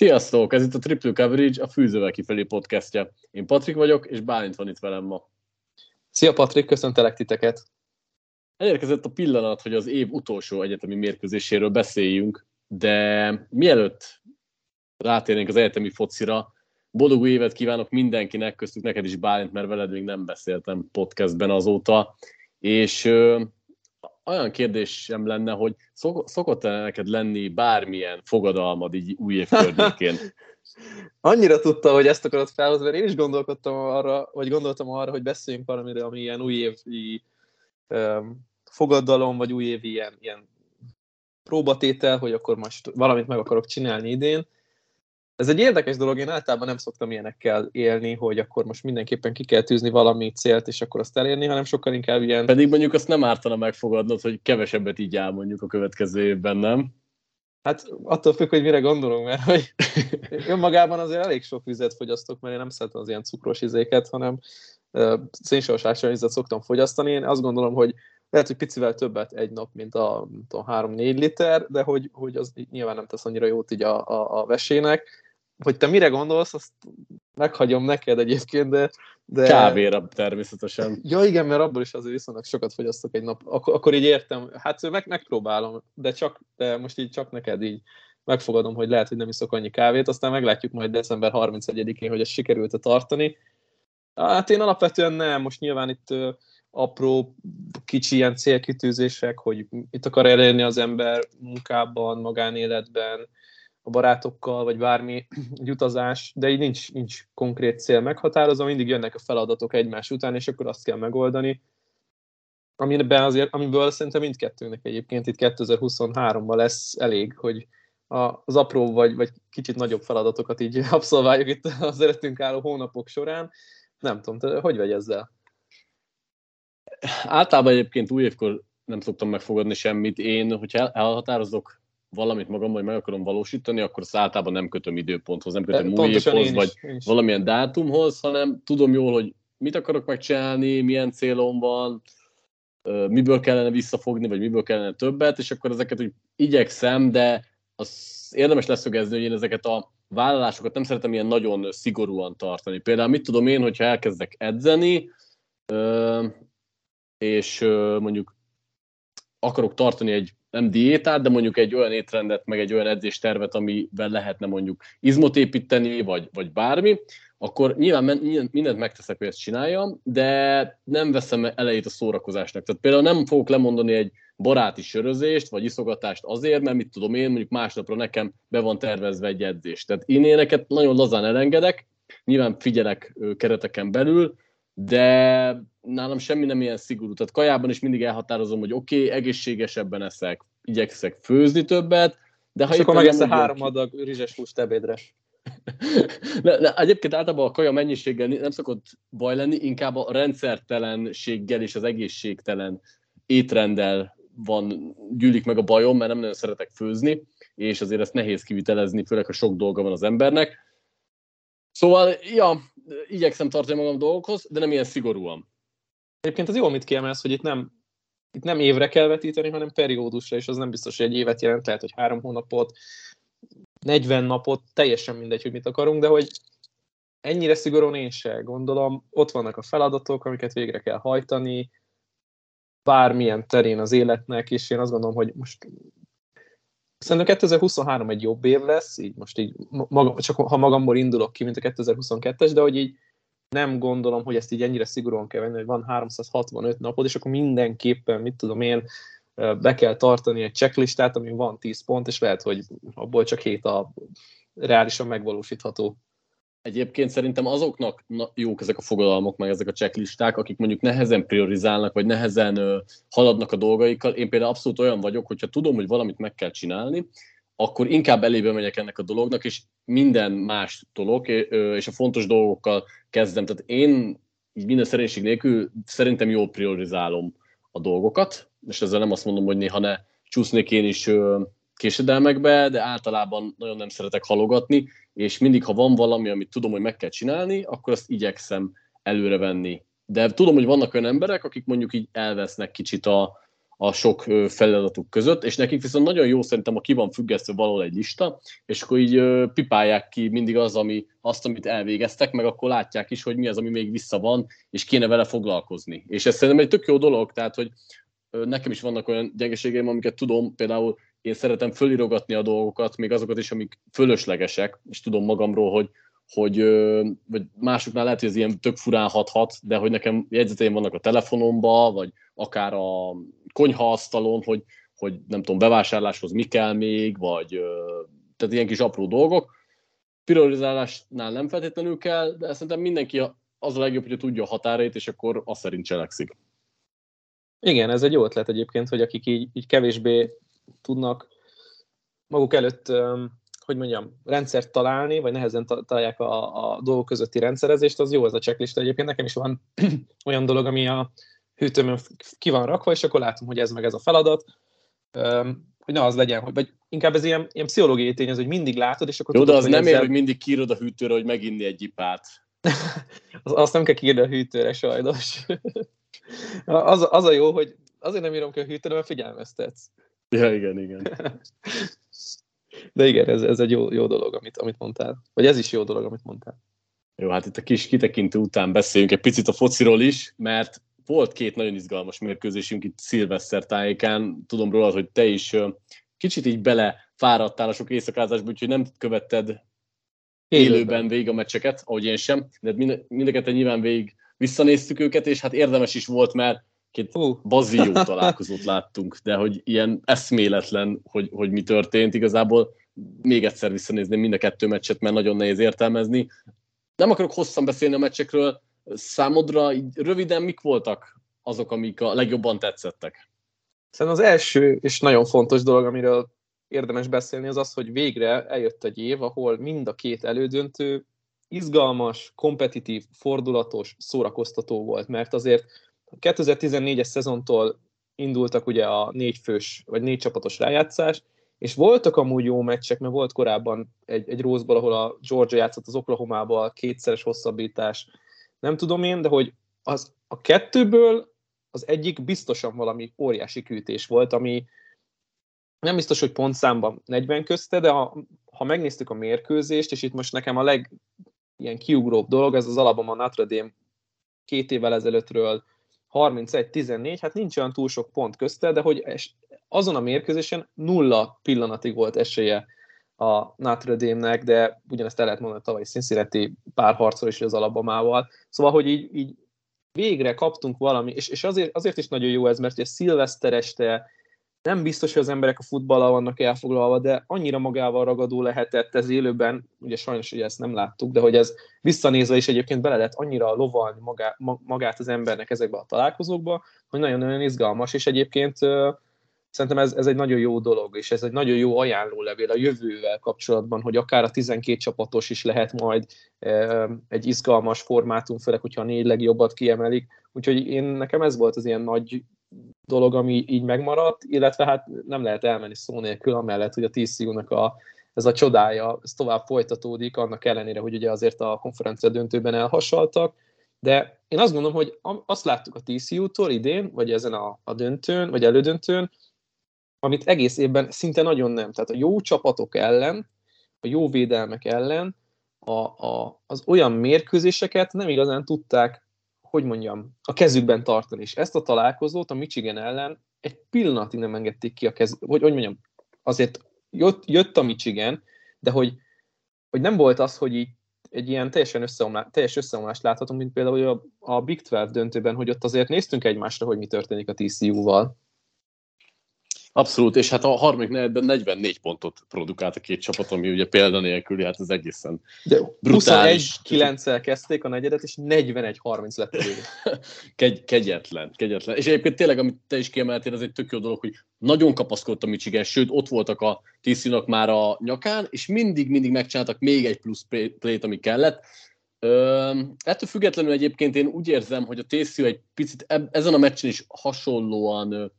Sziasztok! Ez itt a Triple Coverage, a Fűzővel kifelé podcastja. Én Patrik vagyok, és Bálint van itt velem ma. Szia Patrik, köszöntelek titeket! Elérkezett a pillanat, hogy az év utolsó egyetemi mérkőzéséről beszéljünk, de mielőtt rátérnénk az egyetemi focira, boldog új évet kívánok mindenkinek, köztük neked is Bálint, mert veled még nem beszéltem podcastben azóta, és olyan kérdésem lenne, hogy szokott -e neked lenni bármilyen fogadalmad így új év környékén? Annyira tudta, hogy ezt akarod felhozni, mert én is gondolkodtam arra, vagy gondoltam arra, hogy beszéljünk valamiről, ami ilyen újévi um, fogadalom, vagy újévi ilyen, ilyen próbatétel, hogy akkor most valamit meg akarok csinálni idén, ez egy érdekes dolog, én általában nem szoktam ilyenekkel élni, hogy akkor most mindenképpen ki kell tűzni valami célt, és akkor azt elérni, hanem sokkal inkább ilyen... Pedig mondjuk azt nem ártana megfogadnod, hogy kevesebbet így áll mondjuk a következő évben, nem? Hát attól függ, hogy mire gondolunk, mert hogy önmagában azért elég sok vizet fogyasztok, mert én nem szeretem az ilyen cukros izéket, hanem uh, szénsavas vizet szoktam fogyasztani. Én azt gondolom, hogy lehet, hogy picivel többet egy nap, mint a, a 3-4 liter, de hogy, hogy az nyilván nem tesz annyira jót így a, a, a vesének hogy te mire gondolsz, azt meghagyom neked egyébként, de... de... Kávéra természetesen. Ja igen, mert abból is azért viszonylag sokat fogyasztok egy nap. Ak- akkor így értem, hát meg, megpróbálom, de csak, de most így csak neked így megfogadom, hogy lehet, hogy nem iszok annyi kávét, aztán meglátjuk majd december 31-én, hogy ezt sikerült-e tartani. Hát én alapvetően nem, most nyilván itt apró, kicsi ilyen célkitűzések, hogy mit akar elérni az ember munkában, magánéletben, a barátokkal, vagy bármi egy utazás, de így nincs, nincs konkrét cél meghatározva, mindig jönnek a feladatok egymás után, és akkor azt kell megoldani. Amiben azért, amiből szerintem mindkettőnek egyébként itt 2023-ban lesz elég, hogy az apró vagy, vagy kicsit nagyobb feladatokat így abszolváljuk itt az előttünk álló hónapok során. Nem tudom, te hogy vagy ezzel? Általában egyébként új évkor nem szoktam megfogadni semmit. Én, hogyha elhatározok valamit magam, hogy meg akarom valósítani, akkor azt általában nem kötöm időponthoz, nem kötöm új évhoz, vagy is. valamilyen dátumhoz, hanem tudom jól, hogy mit akarok megcsinálni, milyen célom van, miből kellene visszafogni, vagy miből kellene többet, és akkor ezeket úgy igyekszem, de az érdemes leszögezni, hogy én ezeket a vállalásokat nem szeretem ilyen nagyon szigorúan tartani. Például mit tudom én, hogyha elkezdek edzeni, és mondjuk akarok tartani egy nem diétát, de mondjuk egy olyan étrendet, meg egy olyan edzéstervet, amivel lehetne mondjuk izmot építeni, vagy, vagy bármi, akkor nyilván mindent megteszek, hogy ezt csináljam, de nem veszem elejét a szórakozásnak. Tehát például nem fogok lemondani egy baráti sörözést, vagy iszogatást azért, mert mit tudom én, mondjuk másnapra nekem be van tervezve egy edzés. Tehát én éneket nagyon lazán elengedek, nyilván figyelek kereteken belül, de nálam semmi nem ilyen szigorú. Tehát kajában is mindig elhatározom, hogy oké, okay, egészségesebben eszek, igyekszek főzni többet, de ha És akkor megeszel három adag rizses húst ebédre. de, de egyébként általában a kaja mennyiséggel nem szokott baj lenni, inkább a rendszertelenséggel és az egészségtelen étrendel van, gyűlik meg a bajom, mert nem nagyon szeretek főzni, és azért ezt nehéz kivitelezni, főleg ha sok dolga van az embernek. Szóval, ja, igyekszem tartani magam dolgokhoz, de nem ilyen szigorúan. Egyébként az jó, amit kiemelsz, hogy itt nem, itt nem évre kell vetíteni, hanem periódusra, és az nem biztos, hogy egy évet jelent, lehet, hogy három hónapot, 40 napot, teljesen mindegy, hogy mit akarunk, de hogy ennyire szigorúan én se gondolom. Ott vannak a feladatok, amiket végre kell hajtani, bármilyen terén az életnek, és én azt gondolom, hogy most Szerintem 2023 egy jobb év lesz, így most így, maga, csak ha magamból indulok ki, mint a 2022-es, de hogy így nem gondolom, hogy ezt így ennyire szigorúan kell venni, hogy van 365 napod, és akkor mindenképpen, mit tudom én, be kell tartani egy checklistát, ami van 10 pont, és lehet, hogy abból csak 7 a reálisan megvalósítható. Egyébként szerintem azoknak jók ezek a fogadalmak, meg ezek a checklisták, akik mondjuk nehezen priorizálnak, vagy nehezen haladnak a dolgaikkal. Én például abszolút olyan vagyok, hogyha tudom, hogy valamit meg kell csinálni, akkor inkább elébe megyek ennek a dolognak, és minden más dolog, és a fontos dolgokkal kezdem. Tehát én minden szerénység nélkül szerintem jól priorizálom a dolgokat, és ezzel nem azt mondom, hogy néha ne csúsznék én is késedelmekbe, de általában nagyon nem szeretek halogatni, és mindig, ha van valami, amit tudom, hogy meg kell csinálni, akkor azt igyekszem előre venni. De tudom, hogy vannak olyan emberek, akik mondjuk így elvesznek kicsit a, a sok feladatuk között, és nekik viszont nagyon jó szerintem, ha ki van függesztve valahol egy lista, és akkor így pipálják ki mindig az, ami, azt, amit elvégeztek, meg akkor látják is, hogy mi az, ami még vissza van, és kéne vele foglalkozni. És ez szerintem egy tök jó dolog, tehát, hogy nekem is vannak olyan gyengeségeim, amiket tudom, például én szeretem fölirogatni a dolgokat, még azokat is, amik fölöslegesek, és tudom magamról, hogy, hogy vagy másoknál lehet, hogy ez ilyen tök furán hathat, de hogy nekem jegyzeteim vannak a telefonomba, vagy akár a konyhaasztalon, hogy, hogy nem tudom, bevásárláshoz mi kell még, vagy tehát ilyen kis apró dolgok. Priorizálásnál nem feltétlenül kell, de szerintem mindenki az a legjobb, hogy tudja a határait, és akkor azt szerint cselekszik. Igen, ez egy jó ötlet egyébként, hogy akik így, így kevésbé tudnak maguk előtt, hogy mondjam, rendszert találni, vagy nehezen találják a, a dolgok közötti rendszerezést, az jó ez a checklist. Egyébként nekem is van olyan dolog, ami a hűtőmön ki van rakva, és akkor látom, hogy ez meg ez a feladat, hogy ne az legyen, hogy, vagy inkább ez ilyen, ilyen pszichológiai tény, hogy mindig látod, és akkor Jó, tudod, de az nem ezzel... ér, hogy mindig kiírod a hűtőre, hogy meginni egy ipát. Azt nem kell kiírni a hűtőre, sajnos. az, az a jó, hogy azért nem írom ki a hűtőre, mert figyelmeztetsz. Ja, igen, igen. De igen, ez, ez egy jó, jó dolog, amit, amit mondtál. Vagy ez is jó dolog, amit mondtál. Jó, hát itt a kis kitekintő után beszéljünk egy picit a fociról is, mert volt két nagyon izgalmas mérkőzésünk itt szilveszter tájékán. Tudom róla, hogy te is kicsit így belefáradtál a sok éjszakázásba, úgyhogy nem követted élőben végig a meccseket, ahogy én sem, de mind, mindeket nyilván végig visszanéztük őket, és hát érdemes is volt, mert két uh. bazi jó találkozót láttunk, de hogy ilyen eszméletlen, hogy, hogy mi történt, igazából még egyszer visszanézném mind a kettő meccset, mert nagyon nehéz értelmezni. Nem akarok hosszan beszélni a meccsekről, számodra így röviden mik voltak azok, amik a legjobban tetszettek? Szerintem az első és nagyon fontos dolog, amiről érdemes beszélni, az az, hogy végre eljött egy év, ahol mind a két elődöntő izgalmas, kompetitív, fordulatos, szórakoztató volt, mert azért a 2014-es szezontól indultak ugye a négy fős, vagy négy csapatos rájátszás, és voltak amúgy jó meccsek, mert volt korábban egy, egy Rose ahol a Georgia játszott az Oklahoma-val, kétszeres hosszabbítás, nem tudom én, de hogy az, a kettőből az egyik biztosan valami óriási küldés volt, ami nem biztos, hogy pontszámban 40 közte, de ha, ha megnéztük a mérkőzést, és itt most nekem a leg ilyen kiugróbb dolog, ez az Alabama Notre Dame két évvel ezelőttről 31-14, hát nincs olyan túl sok pont közte, de hogy azon a mérkőzésen nulla pillanatig volt esélye a Notre Dame-nek, de ugyanezt el lehet mondani a tavalyi Cincinnati párharcol is az Alabamával. Szóval, hogy így, így végre kaptunk valami, és, és azért, azért is nagyon jó ez, mert ugye szilveszter este nem biztos, hogy az emberek a futballal vannak elfoglalva, de annyira magával ragadó lehetett ez élőben, ugye sajnos ugye ezt nem láttuk, de hogy ez visszanézve is egyébként bele lehet annyira lovalni magá, magát az embernek ezekbe a találkozókba, hogy nagyon-nagyon izgalmas, és egyébként szerintem ez, ez egy nagyon jó dolog, és ez egy nagyon jó ajánlólevél a jövővel kapcsolatban, hogy akár a 12 csapatos is lehet majd egy izgalmas formátum, főleg, hogyha a négy legjobbat kiemelik. Úgyhogy én nekem ez volt az ilyen nagy dolog, ami így megmaradt, illetve hát nem lehet elmenni szó nélkül, amellett, hogy a TCU-nak a, ez a csodája, ez tovább folytatódik, annak ellenére, hogy ugye azért a konferencia döntőben elhasaltak, de én azt gondolom, hogy azt láttuk a TCU-tól idén, vagy ezen a, a döntőn, vagy elődöntőn, amit egész évben szinte nagyon nem. Tehát a jó csapatok ellen, a jó védelmek ellen a, a, az olyan mérkőzéseket nem igazán tudták hogy mondjam, a kezükben tartani. És ezt a találkozót a Michigan ellen egy pillanatig nem engedték ki a kez, hogy, hogy mondjam, azért jött, jött a Michigan, de hogy, hogy nem volt az, hogy így egy ilyen teljesen összeomlás, teljes összeomlást láthatunk, mint például a, a Big 12 döntőben, hogy ott azért néztünk egymásra, hogy mi történik a TCU-val. Abszolút, és hát a harmadik negyedben 44 pontot produkált a két csapat, ami ugye példanélküli, hát ez egészen De brutális. 21-9-el kezdték a negyedet, és 41-30 lett a Kegy, kegyetlen, kegyetlen. És egyébként tényleg, amit te is kiemeltél, ez egy tök jó dolog, hogy nagyon kapaszkodott a Michigan, sőt, ott voltak a tc már a nyakán, és mindig-mindig megcsináltak még egy plusz play-t, ami kellett. Ö, ettől függetlenül egyébként én úgy érzem, hogy a TCU egy picit ezen a meccsen is hasonlóan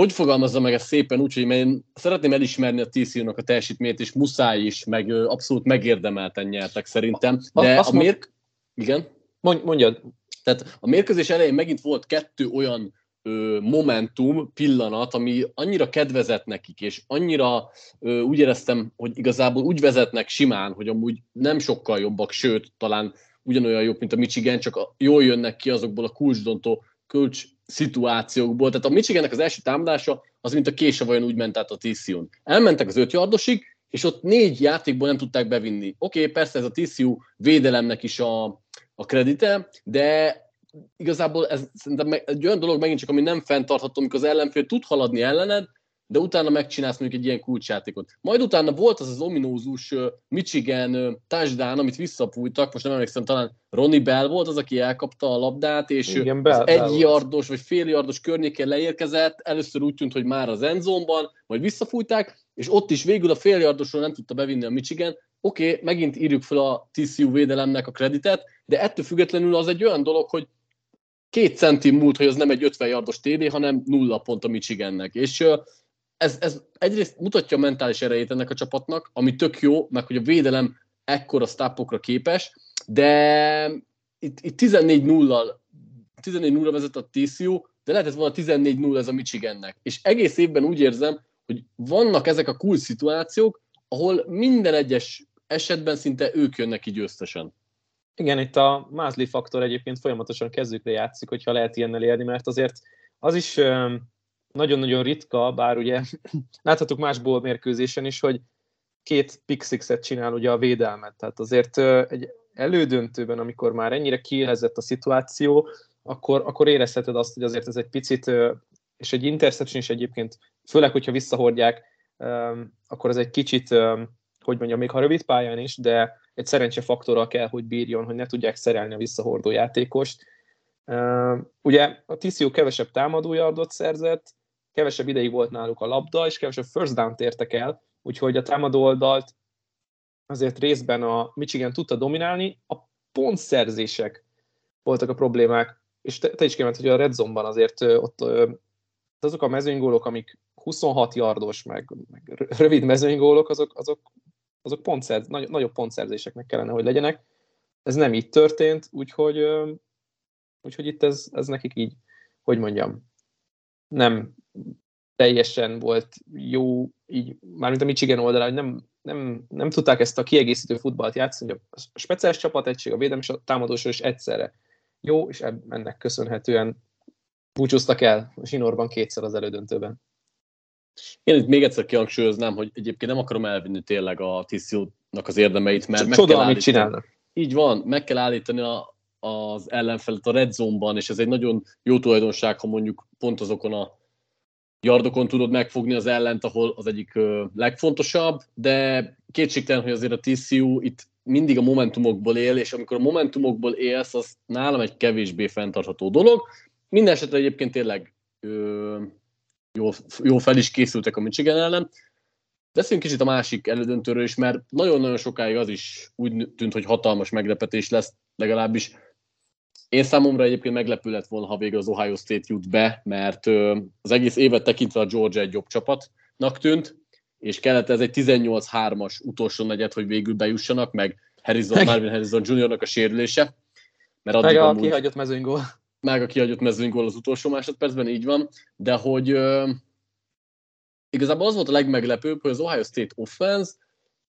hogy fogalmazza meg ezt szépen úgy, hogy én szeretném elismerni a TCU-nak a teljesítményt, és muszáj is, meg abszolút megérdemelten nyertek szerintem. De a, a mérk... Igen? Mondj, mondjad. Tehát a mérkőzés elején megint volt kettő olyan momentum, pillanat, ami annyira kedvezett nekik, és annyira úgy éreztem, hogy igazából úgy vezetnek simán, hogy amúgy nem sokkal jobbak, sőt, talán ugyanolyan jobb, mint a Michigan, csak jól jönnek ki azokból a kulcsdontó kulcs szituációkból. Tehát a Michigannek az első támadása az, mint a kése vajon úgy ment át a TCU-n. Elmentek az öt yardosig, és ott négy játékból nem tudták bevinni. Oké, okay, persze ez a TCU védelemnek is a, a kredite, de igazából ez szerintem egy olyan dolog megint csak, ami nem fenntartható, amikor az ellenfél tud haladni ellened, de utána megcsinálsz mondjuk egy ilyen kulcsjátékot. Majd utána volt az az ominózus Michigan touchdown, amit visszapújtak, most nem emlékszem, talán Ronnie Bell volt az, aki elkapta a labdát, és Igen, Bell, egy Bell yardos vagy fél yardos környéken leérkezett, először úgy tűnt, hogy már az endzónban, majd visszafújták, és ott is végül a fél yardosról nem tudta bevinni a Michigan. Oké, okay, megint írjuk fel a TCU védelemnek a kreditet, de ettől függetlenül az egy olyan dolog, hogy két centim múlt, hogy az nem egy 50 yardos TD, hanem nulla pont a Michigannek. És ez, ez egyrészt mutatja a mentális erejét ennek a csapatnak, ami tök jó, meg hogy a védelem ekkora sztápokra képes, de itt, itt 14-0-al 14-0 vezet a TCU, de lehetett volna 14-0 ez a Michigannek. És egész évben úgy érzem, hogy vannak ezek a cool szituációk, ahol minden egyes esetben szinte ők jönnek ki győztesen. Igen, itt a Mázli faktor egyébként folyamatosan kezdőkre játszik, hogyha lehet ilyennel élni, mert azért az is nagyon-nagyon ritka, bár ugye láthatok másból mérkőzésen is, hogy két pick six-et csinál ugye a védelmet. Tehát azért egy elődöntőben, amikor már ennyire kiélezett a szituáció, akkor, akkor érezheted azt, hogy azért ez egy picit, és egy interception is egyébként, főleg, hogyha visszahordják, akkor ez egy kicsit, hogy mondjam, még ha rövid pályán is, de egy szerencsefaktorral kell, hogy bírjon, hogy ne tudják szerelni a visszahordó játékost. Ugye a TCU kevesebb támadójardot szerzett, kevesebb ideig volt náluk a labda, és kevesebb first down értek el, úgyhogy a támadó oldalt azért részben a Michigan tudta dominálni, a pontszerzések voltak a problémák, és te, te is kiment, hogy a red zone-ban azért ott azok a mezőnygólok, amik 26 yardos, meg, meg rövid mezőnygólok, azok, azok, azok pontszerz, nagy, nagyobb pontszerzéseknek kellene, hogy legyenek. Ez nem így történt, úgyhogy, úgyhogy itt ez, ez nekik így, hogy mondjam, nem teljesen volt jó, így, mármint a Michigan oldalán, hogy nem, nem, nem tudták ezt a kiegészítő futballt játszani, a speciális csapategység, a védelem és a támadósor is egyszerre jó, és ennek köszönhetően búcsúztak el a zsinórban kétszer az elődöntőben. Én itt még egyszer kihangsúlyoznám, hogy egyébként nem akarom elvinni tényleg a TCU-nak az érdemeit, mert meg Csoda, kell amit csinálnak. Így van, meg kell állítani a, az ellenfelet a red zone-ban, és ez egy nagyon jó tulajdonság, ha mondjuk pont azokon a yardokon tudod megfogni az ellent, ahol az egyik legfontosabb, de kétségtelen, hogy azért a TCU itt mindig a momentumokból él, és amikor a momentumokból élsz, az nálam egy kevésbé fenntartható dolog. Minden esetre egyébként tényleg ö, jó, jó fel is készültek a Michigan ellen. Beszéljünk kicsit a másik elődöntőről is, mert nagyon-nagyon sokáig az is úgy tűnt, hogy hatalmas meglepetés lesz, legalábbis én számomra egyébként meglepő lett volna, ha végül az Ohio State jut be, mert az egész évet tekintve a Georgia egy jobb csapatnak tűnt, és kellett ez egy 18-3-as utolsó negyed, hogy végül bejussanak, meg Harrison, meg... Marvin Harrison Jr.-nak a sérülése. Mert addig meg a amúgy, kihagyott mezőnygól. Meg a kihagyott mezőnygól az utolsó másodpercben, így van. De hogy uh, igazából az volt a legmeglepőbb, hogy az Ohio State offense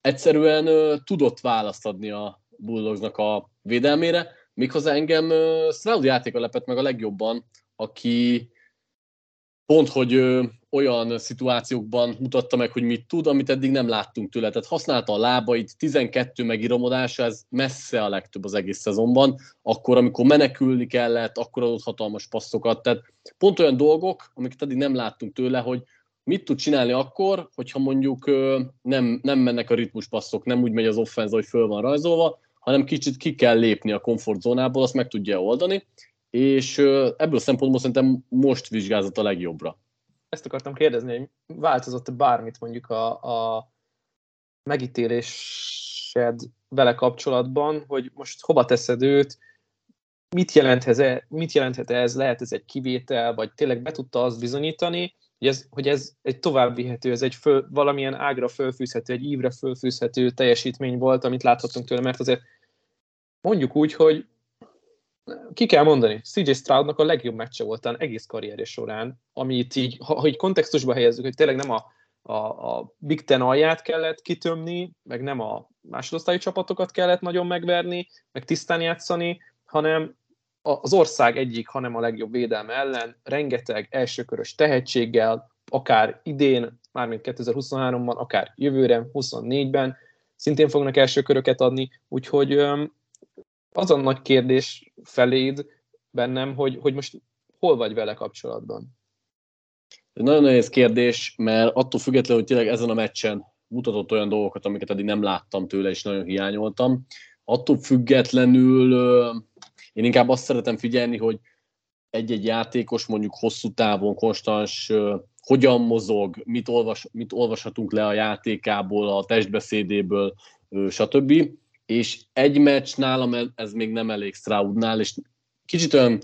egyszerűen uh, tudott választ adni a Bulldogsnak a védelmére, Méghozzá engem uh, Stroud játéka lepett meg a legjobban, aki pont, hogy olyan szituációkban mutatta meg, hogy mit tud, amit eddig nem láttunk tőle. Tehát használta a lábait, 12 megiromodása, ez messze a legtöbb az egész szezonban. Akkor, amikor menekülni kellett, akkor adott hatalmas passzokat. Tehát pont olyan dolgok, amiket eddig nem láttunk tőle, hogy mit tud csinálni akkor, hogyha mondjuk nem, nem mennek a ritmuspasszok, nem úgy megy az offenz, hogy föl van rajzolva, hanem kicsit ki kell lépni a komfortzónából, azt meg tudja oldani, és ebből a szempontból szerintem most vizsgázott a legjobbra. Ezt akartam kérdezni, hogy változott-e bármit mondjuk a, a megítélésed vele kapcsolatban, hogy most hova teszed őt, mit jelenthet, mit jelenthet ez, lehet ez egy kivétel, vagy tényleg be tudta azt bizonyítani, hogy ez, hogy ez egy tovább vihető, ez egy föl, valamilyen ágra fölfűzhető, egy ívre fölfűzhető teljesítmény volt, amit láthatunk tőle, mert azért mondjuk úgy, hogy ki kell mondani, CJ Stroudnak a legjobb meccse volt egész karrierje során, amit így, ha, így kontextusba helyezzük, hogy tényleg nem a, a, a Big Ten alját kellett kitömni, meg nem a másodosztályi csapatokat kellett nagyon megverni, meg tisztán játszani, hanem az ország egyik, hanem a legjobb védelme ellen, rengeteg elsőkörös tehetséggel, akár idén, mármint 2023-ban, akár jövőre, 24-ben, szintén fognak első köröket adni, úgyhogy az a nagy kérdés feléd bennem, hogy, hogy most hol vagy vele kapcsolatban? Nagyon nehéz kérdés, mert attól függetlenül, hogy tényleg ezen a meccsen mutatott olyan dolgokat, amiket eddig nem láttam tőle, és nagyon hiányoltam. Attól függetlenül én inkább azt szeretem figyelni, hogy egy-egy játékos mondjuk hosszú távon konstans hogyan mozog, mit, olvas, mit olvashatunk le a játékából, a testbeszédéből, stb. És egy meccs nálam ez még nem elég Stroudnál, és kicsit olyan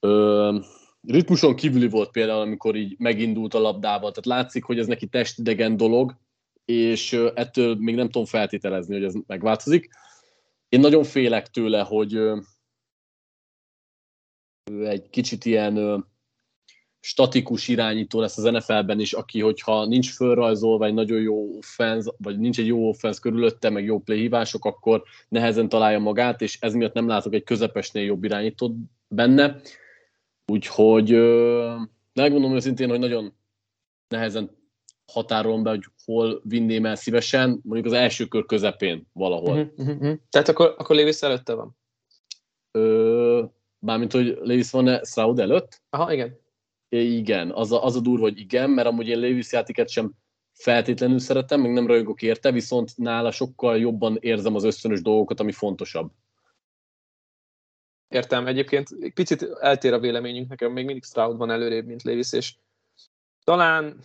ö, ritmuson kívüli volt például, amikor így megindult a labdával. Tehát látszik, hogy ez neki testidegen dolog, és ettől még nem tudom feltételezni, hogy ez megváltozik. Én nagyon félek tőle, hogy egy kicsit ilyen statikus irányító lesz az NFL-ben is, aki, hogyha nincs fölrajzolva egy nagyon jó offense, vagy nincs egy jó offense körülötte, meg jó playhívások, akkor nehezen találja magát, és ez miatt nem látok egy közepesnél jobb irányítót benne. Úgyhogy megmondom őszintén, hogy nagyon nehezen határolom be, hogy hol vinném el szívesen, mondjuk az első kör közepén valahol. Uh-huh, uh-huh. Tehát akkor, akkor Lévis előtte van? Ö, Bármint, hogy Levis van-e Stroud előtt? Aha, igen. É, igen, az a, az a durva, hogy igen, mert amúgy én Levis játéket sem feltétlenül szeretem, meg nem rajongok érte, viszont nála sokkal jobban érzem az ösztönös dolgokat, ami fontosabb. Értem, egyébként picit eltér a véleményünk, nekem még mindig Stroud van előrébb, mint Levis, és talán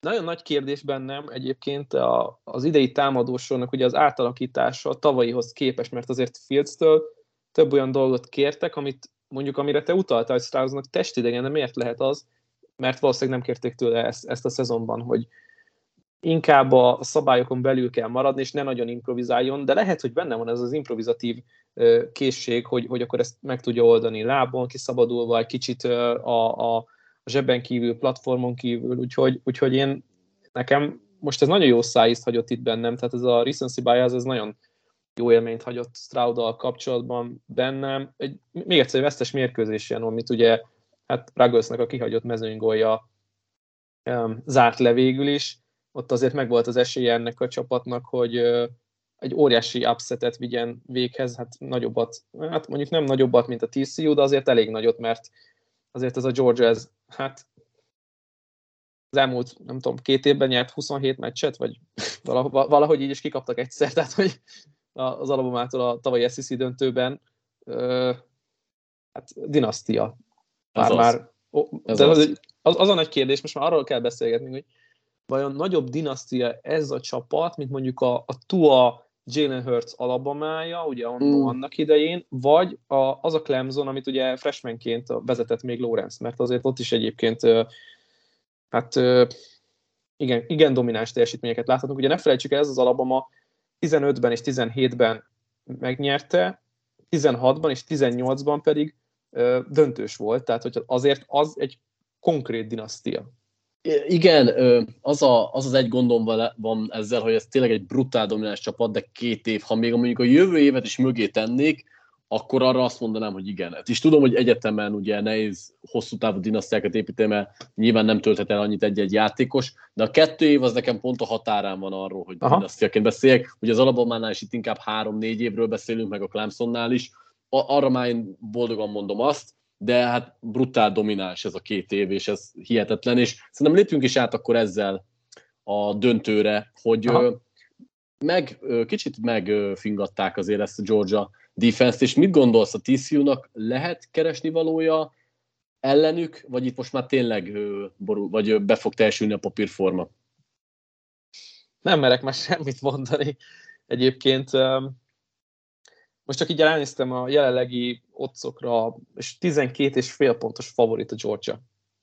nagyon nagy kérdés bennem egyébként a, az idei támadósornak ugye az átalakítása a tavalyihoz képest, mert azért Fields-től több olyan dolgot kértek, amit mondjuk amire te utaltál, hogy Straussnak testidegen, de miért lehet az? Mert valószínűleg nem kérték tőle ezt, ezt a szezonban, hogy inkább a szabályokon belül kell maradni, és ne nagyon improvizáljon, de lehet, hogy benne van ez az improvizatív készség, hogy, hogy akkor ezt meg tudja oldani lábon, kiszabadulva egy kicsit a, a zsebben kívül, platformon kívül, úgyhogy, úgyhogy én nekem most ez nagyon jó szájízt hagyott itt bennem, tehát ez a recency bias, ez nagyon jó élményt hagyott Stroud-dal kapcsolatban bennem. Egy, még egyszer egy vesztes mérkőzés ilyen, amit ugye hát Ragosnak a kihagyott mezőnygolja um, zárt le végül is. Ott azért megvolt az esélye ennek a csapatnak, hogy uh, egy óriási upsetet vigyen véghez, hát nagyobbat, hát mondjuk nem nagyobbat, mint a TCU, de azért elég nagyot, mert azért ez a Georgia, ez hát az elmúlt, nem tudom, két évben nyert 27 meccset, vagy valahogy így is kikaptak egyszer, tehát hogy az Alabamától a tavalyi SEC döntőben, hát dinasztia. Már, Ez már, Ez de az. az, az, az a nagy kérdés, most már arról kell beszélgetni, hogy vajon nagyobb dinasztia ez a csapat, mint mondjuk a, a Tua Jalen Hurts Alabamája, ugye Mm. annak idején, vagy a, az a Clemson, amit ugye freshmanként vezetett még Lawrence, mert azért ott is egyébként hát igen, igen domináns teljesítményeket láthatunk. Ugye ne felejtsük el, ez az Alabama 15-ben és 17-ben megnyerte, 16-ban és 18-ban pedig ö, döntős volt, tehát hogy azért az egy konkrét dinasztia. Igen, az, a, az az egy gondom van ezzel, hogy ez tényleg egy brutál domináns csapat, de két év, ha még mondjuk a jövő évet is mögé tennék, akkor arra azt mondanám, hogy igen. Hát És tudom, hogy egyetemen ugye nehéz hosszú távú dinasztiákat építeni, mert nyilván nem tölthet el annyit egy-egy játékos, de a kettő év az nekem pont a határán van arról, hogy Aha. dinasztiaként beszéljek. Ugye az Alabamánál is itt inkább három-négy évről beszélünk, meg a Clemsonnál is. Arra már én boldogan mondom azt, de hát brutál domináns ez a két év, és ez hihetetlen, és szerintem lépjünk is át akkor ezzel a döntőre, hogy Aha. Meg, kicsit megfingatták azért ezt a Georgia defense és mit gondolsz a TCU-nak, lehet keresni valója ellenük, vagy itt most már tényleg borul, vagy be fog teljesülni a papírforma? Nem merek már semmit mondani. Egyébként most csak így ránéztem a jelenlegi otcokra, és 12 és fél pontos favorit a Georgia.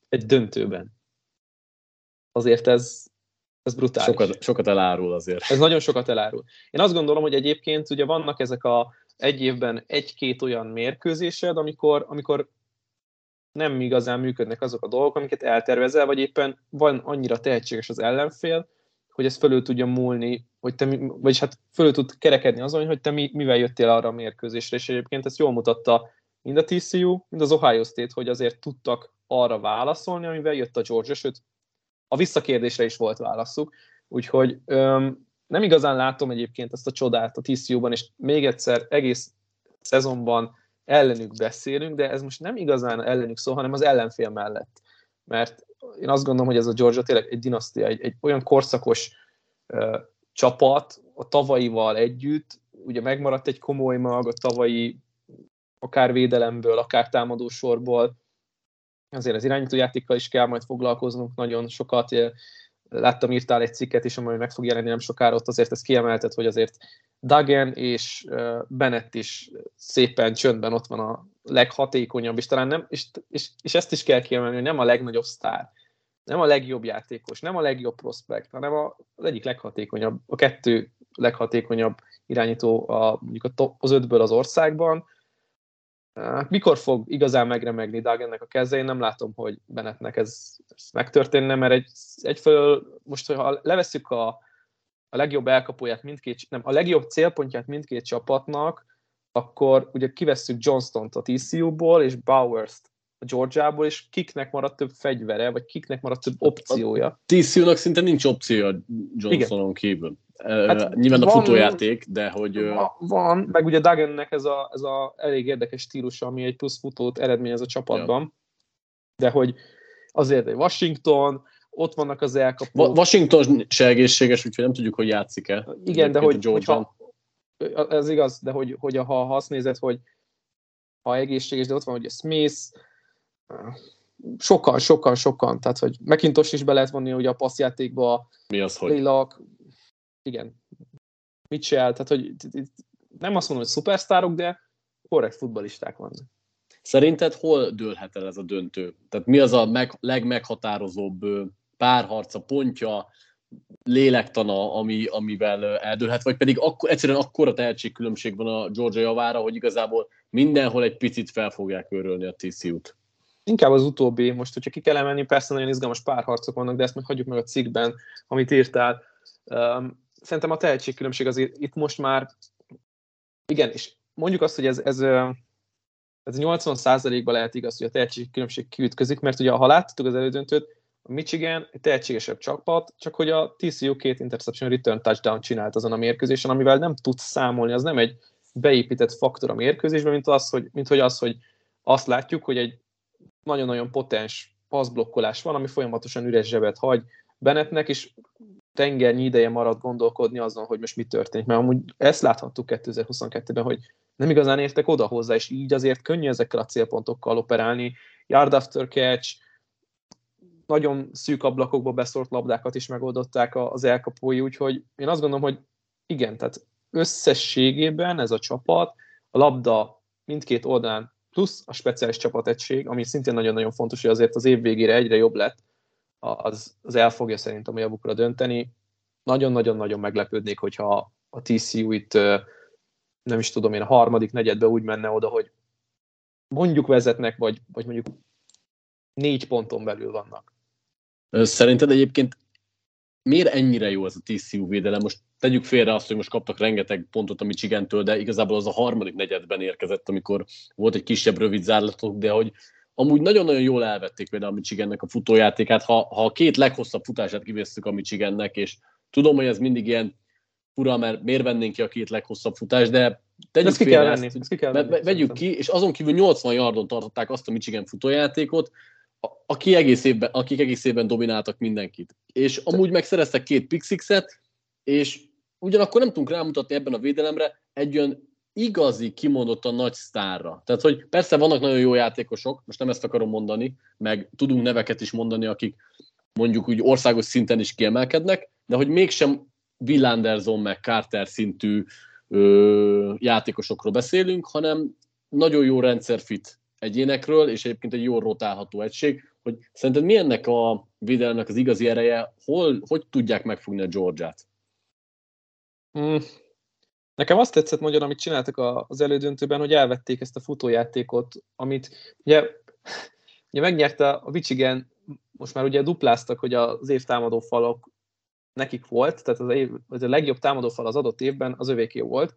Egy döntőben. Azért ez, ez brutális. Sokat, sokat elárul azért. Ez nagyon sokat elárul. Én azt gondolom, hogy egyébként ugye vannak ezek a egy évben egy-két olyan mérkőzésed, amikor, amikor nem igazán működnek azok a dolgok, amiket eltervezel, vagy éppen van annyira tehetséges az ellenfél, hogy ez fölül tudja múlni, hogy te, vagyis hát fölül tud kerekedni azon, hogy te mi, mivel jöttél arra a mérkőzésre, és egyébként ezt jól mutatta mind a TCU, mind az Ohio State, hogy azért tudtak arra válaszolni, amivel jött a Georgia, sőt, a visszakérdésre is volt válaszuk, úgyhogy öm, nem igazán látom egyébként ezt a csodát a TCU-ban, és még egyszer egész szezonban ellenük beszélünk, de ez most nem igazán ellenük szól, hanem az ellenfél mellett. Mert én azt gondolom, hogy ez a Georgia tényleg egy dinasztia, egy, egy olyan korszakos uh, csapat, a tavalyival együtt, ugye megmaradt egy komoly mag a tavalyi akár védelemből, akár támadósorból, azért az irányító játékkal is kell majd foglalkoznunk nagyon sokat. Láttam, írtál egy cikket is, amely meg fog jelenni nem sokára, ott azért ez kiemeltet, hogy azért Dagen és Bennett is szépen csöndben ott van a leghatékonyabb, és talán nem, és, és, és ezt is kell kiemelni, hogy nem a legnagyobb sztár, nem a legjobb játékos, nem a legjobb prospekt, hanem az egyik leghatékonyabb, a kettő leghatékonyabb irányító a, mondjuk az ötből az országban. Mikor fog igazán megremegni Dagennek a keze? Én nem látom, hogy Bennettnek ez, ez megtörténne, mert egy, egyfelől most, ha levesszük a, a legjobb elkapóját mindkét, nem, a legjobb célpontját mindkét csapatnak, akkor ugye kivesszük Johnston-t a TCU-ból, és Bowers-t a Georgiából, és kiknek maradt több fegyvere, vagy kiknek maradt több opciója. A TCU-nak szinte nincs opciója Johnsonon kívül. Hát Nyilván van, a futójáték, de hogy... Van, meg ugye Duggannek ez a, ez a elég érdekes stílusa, ami egy plusz futót eredményez a csapatban, ja. de hogy azért egy Washington, ott vannak az elkapók. Washington se egészséges, úgyhogy nem tudjuk, hogy játszik-e. Igen, de hogy, hogyha, ez igaz, de hogy, hogy ha azt nézed, hogy ha egészséges, de ott van ugye Smith, sokan, sokan, sokan, tehát hogy McIntosh is be lehet vonni ugye a passzjátékba. Mi az, hogy? Lélak, igen, Mitchell, tehát hogy nem azt mondom, hogy szupersztárok, de korrekt futbalisták vannak. Szerinted hol dőlhet el ez a döntő? Tehát mi az a meg, legmeghatározóbb párharca, pontja, lélektana, ami, amivel eldőlhet, vagy pedig akkor, egyszerűen akkora tehetségkülönbség van a Georgia javára, hogy igazából mindenhol egy picit fel fogják örölni a TCU-t. Inkább az utóbbi, most hogyha ki kell emelni, persze nagyon izgalmas párharcok vannak, de ezt meg hagyjuk meg a cikkben, amit írtál. Um, szerintem a tehetségkülönbség az itt most már, igen, és mondjuk azt, hogy ez, ez, ez 80%-ban lehet igaz, hogy a tehetségkülönbség kiütközik, mert ugye ha láttatok az elődöntőt, a Michigan egy tehetségesebb csapat, csak hogy a TCU két interception return touchdown csinált azon a mérkőzésen, amivel nem tudsz számolni, az nem egy beépített faktor a mérkőzésben, mint, az, hogy, mint hogy az, hogy azt látjuk, hogy egy nagyon-nagyon potens passzblokkolás van, ami folyamatosan üres zsebet hagy Bennettnek, és tengernyi ideje marad gondolkodni azon, hogy most mi történik. Mert amúgy ezt láthattuk 2022-ben, hogy nem igazán értek oda hozzá, és így azért könnyű ezekkel a célpontokkal operálni. Yard after catch, nagyon szűk ablakokba beszort labdákat is megoldották az elkapói, úgyhogy én azt gondolom, hogy igen, tehát összességében ez a csapat, a labda mindkét oldalán plusz a speciális csapategység, ami szintén nagyon-nagyon fontos, hogy azért az év végére egyre jobb lett, az, az el fogja szerintem a javukra dönteni. Nagyon-nagyon-nagyon meglepődnék, hogyha a TCU itt nem is tudom én, a harmadik negyedbe úgy menne oda, hogy mondjuk vezetnek, vagy, vagy mondjuk négy ponton belül vannak. Szerinted egyébként miért ennyire jó ez a TCU védelem? Most tegyük félre azt, hogy most kaptak rengeteg pontot a Michigantől, de igazából az a harmadik negyedben érkezett, amikor volt egy kisebb rövid zárlatok, de hogy amúgy nagyon-nagyon jól elvették például a Michigannek a futójátékát. Ha, ha a két leghosszabb futását kivésztük a Michigannek, és tudom, hogy ez mindig ilyen fura, mert miért vennénk ki a két leghosszabb futást, de tegyük ezt ki kell venni, ezt, ki kell venni, vegyük ki, és azon kívül 80 yardon tartották azt a Michigan futójátékot, aki egész évben, akik egész évben domináltak mindenkit. És amúgy megszereztek két pixixet, és ugyanakkor nem tudunk rámutatni ebben a védelemre egy olyan igazi, kimondottan nagy sztárra. Tehát, hogy persze vannak nagyon jó játékosok, most nem ezt akarom mondani, meg tudunk neveket is mondani, akik mondjuk úgy országos szinten is kiemelkednek, de hogy mégsem Will meg Carter szintű ö, játékosokról beszélünk, hanem nagyon jó rendszerfit egyénekről, és egyébként egy jól rotálható egység, hogy szerinted mi ennek a védelemnek az igazi ereje, hol, hogy tudják megfogni a Georgiát? Hmm. Nekem azt tetszett nagyon, amit csináltak az elődöntőben, hogy elvették ezt a futójátékot, amit ugye, ugye megnyerte a Michigan, most már ugye dupláztak, hogy az év támadó falok nekik volt, tehát az, év, az a legjobb támadó fal az adott évben az övéké volt,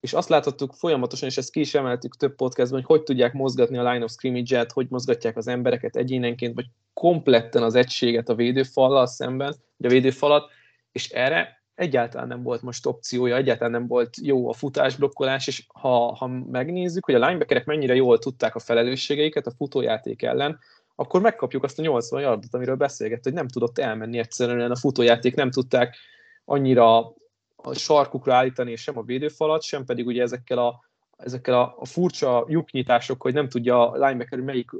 és azt láthattuk folyamatosan, és ezt ki is emeltük több podcastban, hogy hogy tudják mozgatni a line of scrimmage-et, hogy mozgatják az embereket egyénenként, vagy kompletten az egységet a védőfallal szemben, vagy a védőfalat, és erre egyáltalán nem volt most opciója, egyáltalán nem volt jó a futásblokkolás, és ha, ha megnézzük, hogy a linebackerek mennyire jól tudták a felelősségeiket a futójáték ellen, akkor megkapjuk azt a 80 yardot, amiről beszélgett, hogy nem tudott elmenni egyszerűen a futójáték, nem tudták annyira a sarkukra állítani, sem a védőfalat, sem pedig ugye ezekkel a, ezekkel a furcsa lyuknyitások, hogy nem tudja a linebacker, hogy melyik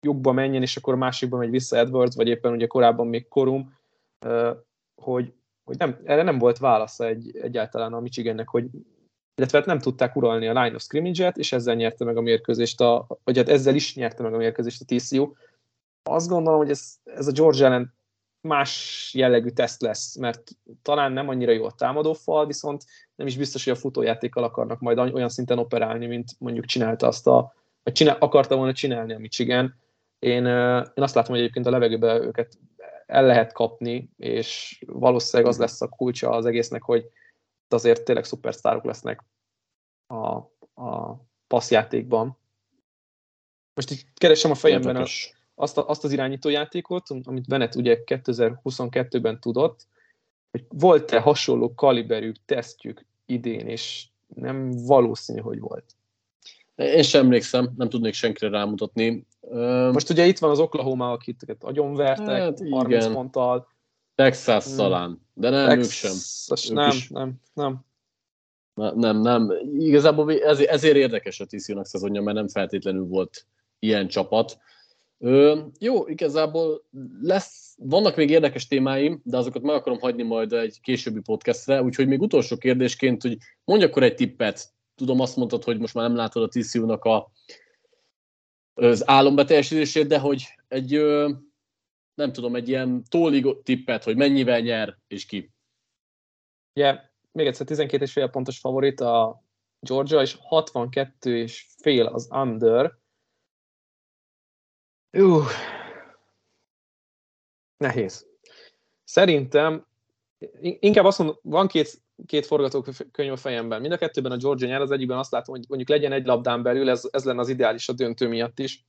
lyukba menjen, és akkor a másikba megy vissza Edwards, vagy éppen ugye korábban még Korum, hogy, hogy nem, erre nem volt válasza egy, egyáltalán a Michigannek, hogy illetve hát nem tudták uralni a line of scrimmage-et, és ezzel nyerte meg a mérkőzést, a, vagy hát ezzel is nyerte meg a mérkőzést a TCU. Azt gondolom, hogy ez, ez a Georgia ellen más jellegű teszt lesz, mert talán nem annyira jó a támadó fal, viszont nem is biztos, hogy a futójátékkal akarnak majd olyan szinten operálni, mint mondjuk csinálta azt a, vagy csinál, akarta volna csinálni a Michigan. Én, én azt látom, hogy egyébként a levegőben őket el lehet kapni, és valószínűleg az lesz a kulcsa az egésznek, hogy azért tényleg szupersztárok lesznek a, a passzjátékban. Most így keresem a fejemben a, azt, a, azt az irányítójátékot, amit Bennett ugye 2022-ben tudott, hogy volt-e hasonló kaliberű tesztjük idén, és nem valószínű, hogy volt. Én sem emlékszem, nem tudnék senkire rámutatni. Most ugye itt van az Oklahoma, akit agyonvertek, hát, 30 igen. ponttal. Texas hmm. talán, de nem, Texas, ők sem. Nem, ők nem, nem. Na, nem, nem. Igazából ezért, ezért érdekes a TCU-nak szezonja, mert nem feltétlenül volt ilyen csapat. Ö, jó, igazából lesz, vannak még érdekes témáim, de azokat meg akarom hagyni majd egy későbbi podcastre, úgyhogy még utolsó kérdésként, hogy mondj akkor egy tippet. Tudom, azt mondtad, hogy most már nem látod a TCU-nak a, az álombeteljesítését, de hogy egy, nem tudom, egy ilyen tólig tippet, hogy mennyivel nyer, és ki. Ugye, yeah, még egyszer 12 és fél pontos favorit a Georgia, és 62 és fél az under, Ú, nehéz. Szerintem inkább azt mondom, van két, két forgatókönyv a fejemben. Mind a kettőben a Georgia nyer, az egyikben azt látom, hogy mondjuk legyen egy labdán belül, ez, ez lenne az ideális a döntő miatt is.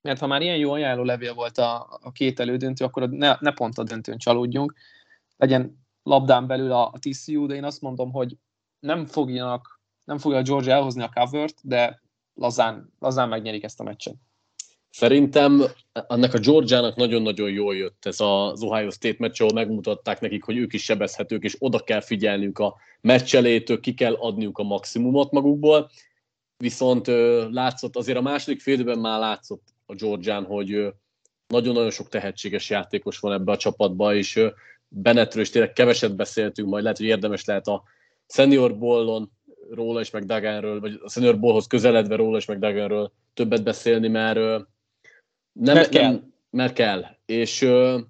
Mert ha már ilyen jó ajánló levél volt a, a két elődöntő, akkor ne, ne pont a döntőn csalódjunk. Legyen labdán belül a, a TCU, de én azt mondom, hogy nem fogjanak, nem fogja a Georgia elhozni a covert, de lazán, lazán megnyerik ezt a meccset. Szerintem annak a Georgiának nagyon-nagyon jól jött ez az Ohio State meccs, ahol megmutatták nekik, hogy ők is sebezhetők, és oda kell figyelniük a meccselétől, ki kell adniuk a maximumot magukból. Viszont látszott, azért a második félidőben már látszott a Georgián, hogy nagyon-nagyon sok tehetséges játékos van ebbe a csapatba, és Bennettről is tényleg keveset beszéltünk, majd lehet, hogy érdemes lehet a senior ballon róla és meg Daganről, vagy a senior ballhoz közeledve róla és meg Daganről többet beszélni, mert nem, mert kell. Nem, mert kell. És uh,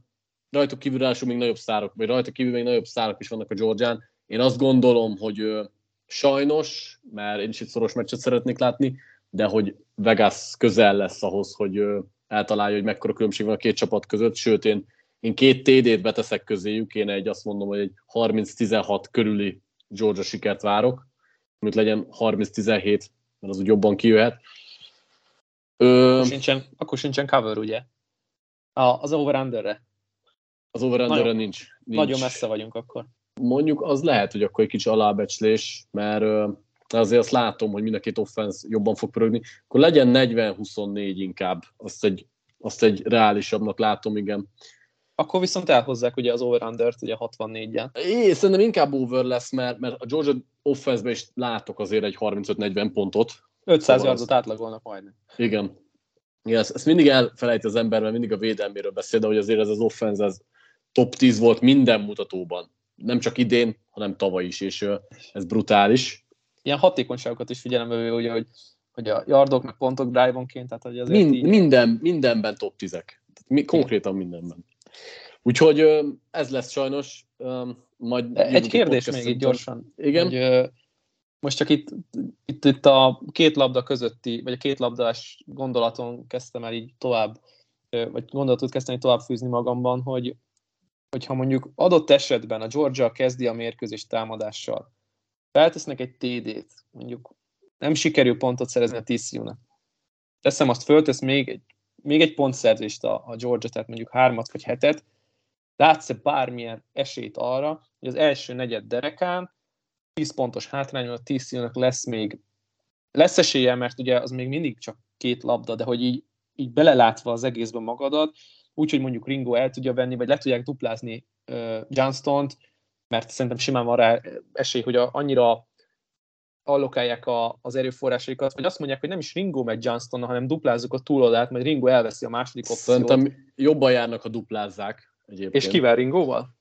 rajtuk kívül ráadásul még nagyobb szárok, vagy rajtuk kívül még nagyobb szárok is vannak a Georgián. Én azt gondolom, hogy uh, sajnos, mert én is egy szoros meccset szeretnék látni, de hogy Vegas közel lesz ahhoz, hogy uh, eltalálja, hogy mekkora különbség van a két csapat között, sőt én, én két TD-t beteszek közéjük, én egy azt mondom, hogy egy 30-16 körüli Georgia sikert várok, mint legyen 30-17, mert az úgy jobban kijöhet. Ö... Akkor, sincsen, akkor sincsen cover, ugye? A, az over-underre. Az over nagyon, nincs, nincs. Nagyon messze vagyunk akkor. Mondjuk az lehet, hogy akkor egy kicsi alábecslés, mert azért azt látom, hogy mind a két offense jobban fog pörögni. Akkor legyen 40-24 inkább. Azt egy, azt egy reálisabbnak látom, igen. Akkor viszont elhozzák ugye az over-undert, ugye 64-en. É, szerintem inkább over lesz, mert, mert a Georgia offense is látok azért egy 35-40 pontot, 500 yardot átlagolnak majdnem. Igen. Igen, ezt, ezt mindig elfelejt az ember, mert mindig a védelméről beszél, de hogy azért ez az offense ez top 10 volt minden mutatóban. Nem csak idén, hanem tavaly is, és ez brutális. Ilyen hatékonyságokat is figyelembe véve, ugye, hogy, hogy a yardok, meg pontok drive-onként, tehát hogy azért Mind, így... minden, mindenben top 10-ek. Mi, konkrétan mindenben. Úgyhogy ez lesz sajnos. Majd Egy kérdés még itt gyorsan. Igen? Hogy, most csak itt, itt, itt a két labda közötti, vagy a két labdás gondolaton kezdtem el így tovább, vagy gondolatot kezdtem tovább fűzni magamban, hogy hogyha mondjuk adott esetben a Georgia kezdi a mérkőzés támadással, feltesznek egy TD-t, mondjuk nem sikerül pontot szerezni a TCU-nak. Teszem azt, föltesz még egy, még egy pontszerzést a, a Georgia, tehát mondjuk hármat vagy hetet, látsz-e bármilyen esélyt arra, hogy az első negyed derekán 10 pontos hátrányon a TCU-nak lesz még lesz esélye, mert ugye az még mindig csak két labda, de hogy így, így belelátva az egészben magadat, úgyhogy mondjuk Ringo el tudja venni, vagy le tudják duplázni uh, Johnston-t, mert szerintem simán van rá esély, hogy a, annyira allokálják a, az erőforrásaikat, vagy azt mondják, hogy nem is Ringo meg Johnston, hanem duplázzuk a túloldalt, majd Ringo elveszi a második opciót. Szerintem jobban járnak, ha duplázzák. Egyébként. És kivel Ringóval?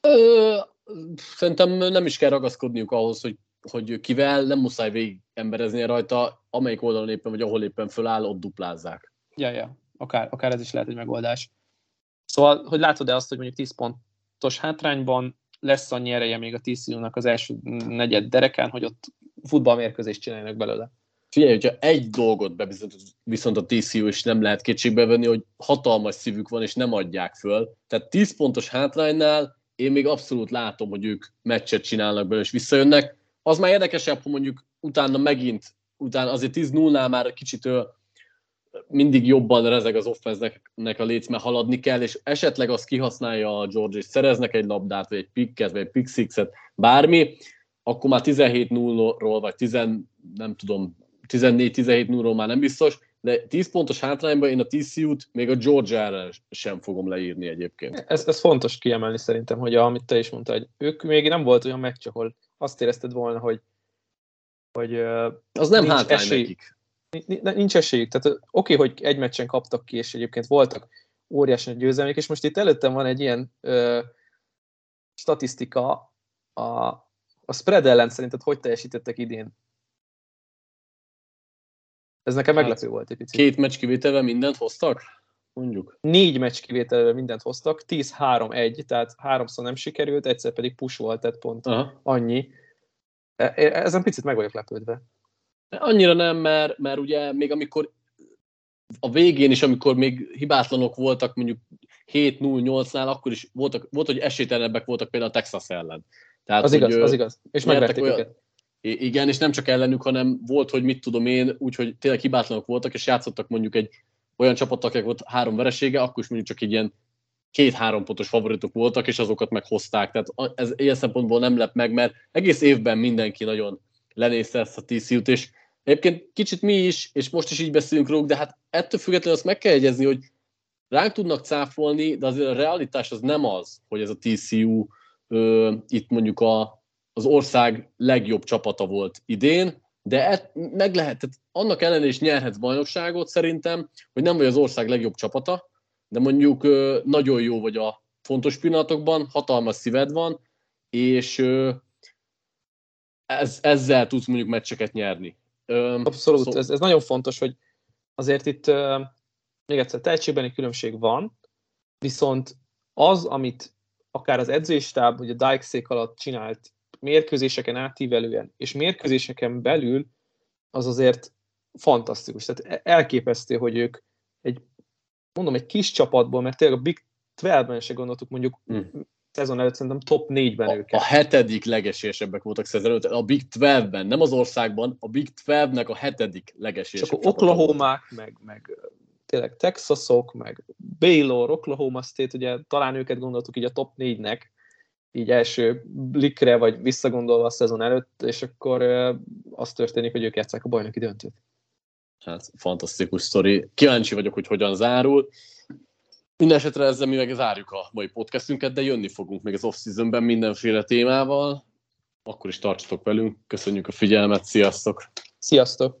Ö, szerintem nem is kell ragaszkodniuk ahhoz, hogy, hogy kivel, nem muszáj végig emberezni rajta, amelyik oldalon éppen, vagy ahol éppen föláll, ott duplázzák. Ja, ja, akár, akár ez is lehet egy megoldás. Szóval, hogy látod-e azt, hogy mondjuk 10 pontos hátrányban lesz annyi ereje még a TCU-nak az első negyed dereken, hogy ott futballmérkőzést csináljanak belőle? Figyelj, hogyha egy dolgot bebizonyított viszont a TCU is nem lehet kétségbe venni, hogy hatalmas szívük van, és nem adják föl. Tehát 10 pontos hátránynál én még abszolút látom, hogy ők meccset csinálnak belőle, és visszajönnek. Az már érdekesebb, hogy mondjuk utána megint, utána azért 10-0-nál már kicsit mindig jobban rezeg az offenznek a léc, mert haladni kell, és esetleg azt kihasználja a George, és szereznek egy labdát, vagy egy picket, vagy egy pick bármi, akkor már 17-0-ról, vagy 10, nem tudom, 14-17-0-ról már nem biztos, de 10 pontos hátrányban én a TCU-t még a Georgia sem fogom leírni egyébként. Ez, ez fontos kiemelni szerintem, hogy amit te is mondtad, hogy ők még nem volt olyan meccs, ahol azt érezted volna, hogy, hogy az nem hátrány esély, nekik. Nincs esélyük. Tehát oké, okay, hogy egy meccsen kaptak ki, és egyébként voltak óriási győzelmek, és most itt előttem van egy ilyen ö, statisztika, a, a spread ellen szerinted hogy teljesítettek idén ez nekem hát, meglepő volt egy picit. Két meccs kivételvel mindent hoztak? Mondjuk. Négy meccs kivételvel mindent hoztak, 10-3-1, tehát háromszor nem sikerült, egyszer pedig push volt, tehát pont Aha. annyi. E, e, ezen picit meg vagyok lepődve. Annyira nem, mert, mert ugye még amikor a végén is, amikor még hibátlanok voltak, mondjuk 7-0-8-nál, akkor is voltak, volt, hogy esélytelenebbek voltak például a Texas ellen. Tehát, az igaz, az igaz. És megvették olyan, Igen, és nem csak ellenük, hanem volt, hogy mit tudom én, úgyhogy tényleg hibátlanok voltak, és játszottak mondjuk egy olyan csapat, akik volt három veresége, akkor is mondjuk csak egy ilyen két-három pontos favoritok voltak, és azokat meghozták. Tehát ez ilyen szempontból nem lep meg, mert egész évben mindenki nagyon lenézte ezt a TCU-t, és egyébként kicsit mi is, és most is így beszélünk róluk, de hát ettől függetlenül azt meg kell jegyezni, hogy ránk tudnak cáfolni, de azért a realitás az nem az, hogy ez a TCU ö, itt mondjuk a az ország legjobb csapata volt idén, de et, meg lehet, tehát annak ellenére is nyerhetsz bajnokságot szerintem, hogy nem vagy az ország legjobb csapata, de mondjuk nagyon jó vagy a fontos pillanatokban, hatalmas szíved van, és ez, ezzel tudsz mondjuk meccseket nyerni. Abszolút, szó... ez, ez nagyon fontos, hogy azért itt még egyszer tehetségbeni különbség van, viszont az, amit akár az edzőstáb, vagy a Dykeszék alatt csinált mérkőzéseken átívelően, és mérkőzéseken belül az azért fantasztikus. Tehát e- elképesztő, hogy ők egy, mondom, egy kis csapatból, mert tényleg a Big 12-ben se gondoltuk mondjuk mm. szezon előtt szerintem top 4-ben a, őket. A hetedik legesélyesebbek voltak szezon előtt, a Big 12-ben, nem az országban, a Big 12-nek a hetedik legesélyesebb Csak Oklahoma, meg, meg tényleg Texasok, meg Baylor, Oklahoma State, ugye talán őket gondoltuk így a top 4-nek, így első blikre, vagy visszagondolva a szezon előtt, és akkor az történik, hogy ők játszák a bajnoki döntőt. Hát, fantasztikus sztori. Kíváncsi vagyok, hogy hogyan zárul. Mindenesetre ezzel mi meg zárjuk a mai podcastünket, de jönni fogunk még az off-seasonben mindenféle témával. Akkor is tartsatok velünk. Köszönjük a figyelmet, sziasztok! Sziasztok!